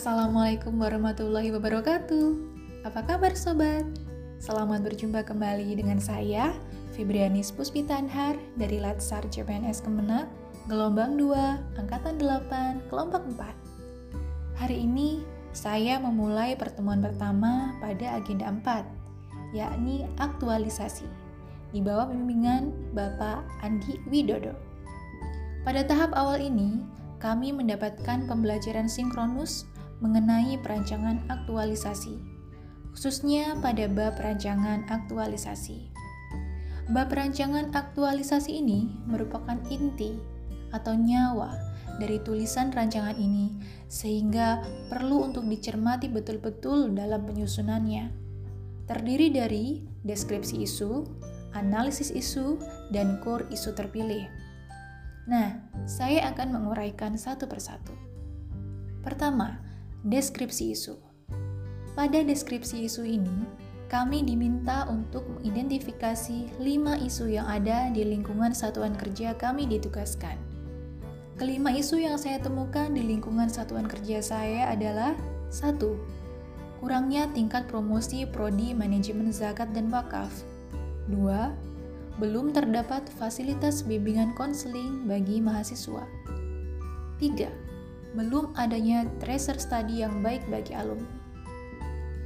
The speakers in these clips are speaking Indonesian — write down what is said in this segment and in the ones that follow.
Assalamualaikum warahmatullahi wabarakatuh. Apa kabar sobat? Selamat berjumpa kembali dengan saya, Fibrianis Puspitanhar dari Latsar CPNS Kemenak, gelombang 2, angkatan 8, kelompok 4. Hari ini saya memulai pertemuan pertama pada agenda 4, yakni aktualisasi, di bawah bimbingan Bapak Andi Widodo. Pada tahap awal ini, kami mendapatkan pembelajaran sinkronus mengenai perancangan aktualisasi, khususnya pada bab perancangan aktualisasi. Bab perancangan aktualisasi ini merupakan inti atau nyawa dari tulisan rancangan ini, sehingga perlu untuk dicermati betul-betul dalam penyusunannya. Terdiri dari deskripsi isu, analisis isu, dan core isu terpilih. Nah, saya akan menguraikan satu persatu. Pertama, deskripsi isu. Pada deskripsi isu ini, kami diminta untuk mengidentifikasi lima isu yang ada di lingkungan satuan kerja kami ditugaskan. Kelima isu yang saya temukan di lingkungan satuan kerja saya adalah satu, Kurangnya tingkat promosi prodi manajemen zakat dan wakaf. 2 belum terdapat fasilitas bimbingan konseling bagi mahasiswa. 3. Belum adanya tracer study yang baik bagi alumni.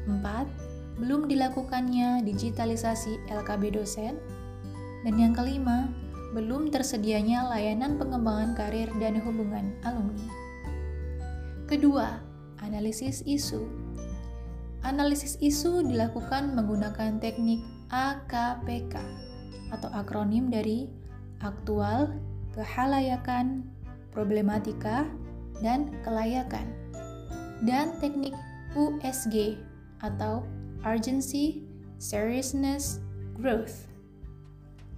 4. Belum dilakukannya digitalisasi LKB dosen. Dan yang kelima, belum tersedianya layanan pengembangan karir dan hubungan alumni. Kedua, analisis isu. Analisis isu dilakukan menggunakan teknik AKPK atau akronim dari aktual, kehalayakan, problematika, dan kelayakan. Dan teknik USG atau urgency, seriousness, growth.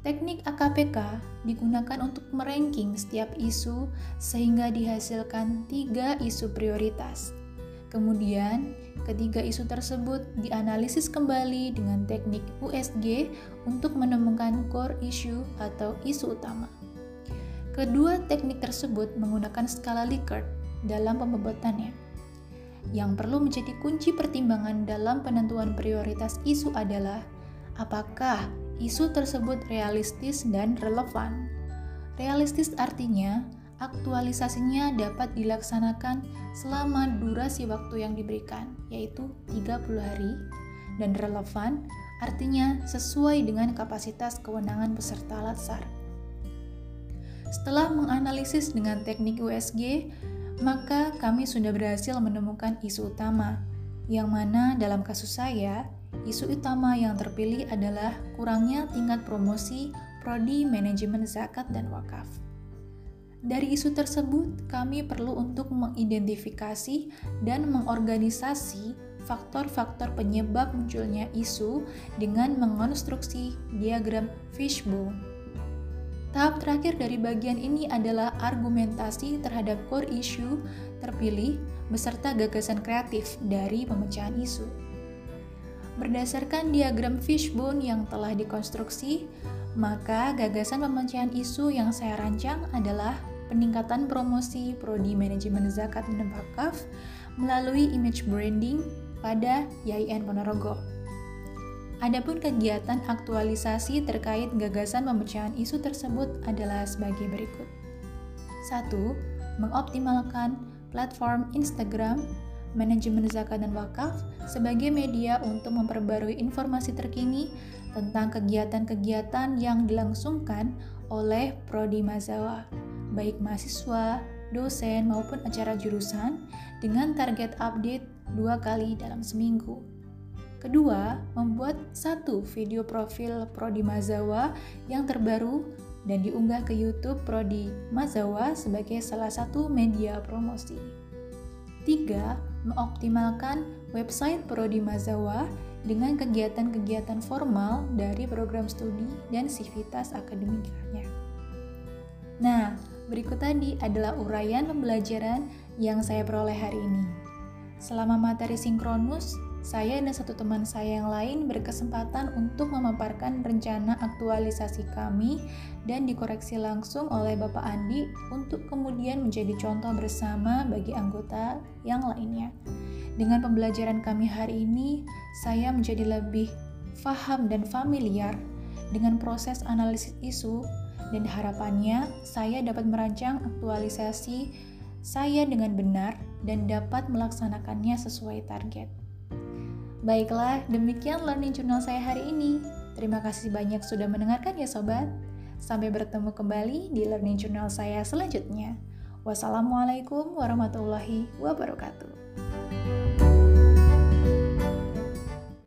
Teknik AKPK digunakan untuk meranking setiap isu sehingga dihasilkan tiga isu prioritas. Kemudian, Ketiga isu tersebut dianalisis kembali dengan teknik USG untuk menemukan core issue atau isu utama. Kedua teknik tersebut menggunakan skala Likert dalam pembobotannya. Yang perlu menjadi kunci pertimbangan dalam penentuan prioritas isu adalah apakah isu tersebut realistis dan relevan. Realistis artinya aktualisasinya dapat dilaksanakan selama durasi waktu yang diberikan, yaitu 30 hari, dan relevan artinya sesuai dengan kapasitas kewenangan peserta latsar. Setelah menganalisis dengan teknik USG, maka kami sudah berhasil menemukan isu utama, yang mana dalam kasus saya, isu utama yang terpilih adalah kurangnya tingkat promosi prodi manajemen zakat dan wakaf. Dari isu tersebut, kami perlu untuk mengidentifikasi dan mengorganisasi faktor-faktor penyebab munculnya isu dengan mengonstruksi diagram fishbone. Tahap terakhir dari bagian ini adalah argumentasi terhadap core issue terpilih beserta gagasan kreatif dari pemecahan isu. Berdasarkan diagram fishbone yang telah dikonstruksi, maka gagasan pemecahan isu yang saya rancang adalah peningkatan promosi prodi manajemen zakat dan wakaf melalui image branding pada YIN Ponorogo. Adapun kegiatan aktualisasi terkait gagasan pemecahan isu tersebut adalah sebagai berikut. 1. Mengoptimalkan platform Instagram manajemen zakat dan wakaf sebagai media untuk memperbarui informasi terkini tentang kegiatan-kegiatan yang dilangsungkan oleh Prodi Mazawa baik mahasiswa, dosen, maupun acara jurusan dengan target update dua kali dalam seminggu. Kedua, membuat satu video profil Prodi Mazawa yang terbaru dan diunggah ke YouTube Prodi Mazawa sebagai salah satu media promosi. Tiga, mengoptimalkan website Prodi Mazawa dengan kegiatan-kegiatan formal dari program studi dan sivitas akademiknya. Nah, Berikut tadi adalah uraian pembelajaran yang saya peroleh hari ini. Selama materi sinkronus, saya dan satu teman saya yang lain berkesempatan untuk memaparkan rencana aktualisasi kami dan dikoreksi langsung oleh Bapak Andi untuk kemudian menjadi contoh bersama bagi anggota yang lainnya. Dengan pembelajaran kami hari ini, saya menjadi lebih faham dan familiar dengan proses analisis isu dan harapannya saya dapat merancang aktualisasi saya dengan benar dan dapat melaksanakannya sesuai target. Baiklah, demikian learning journal saya hari ini. Terima kasih banyak sudah mendengarkan ya sobat. Sampai bertemu kembali di learning journal saya selanjutnya. Wassalamualaikum warahmatullahi wabarakatuh.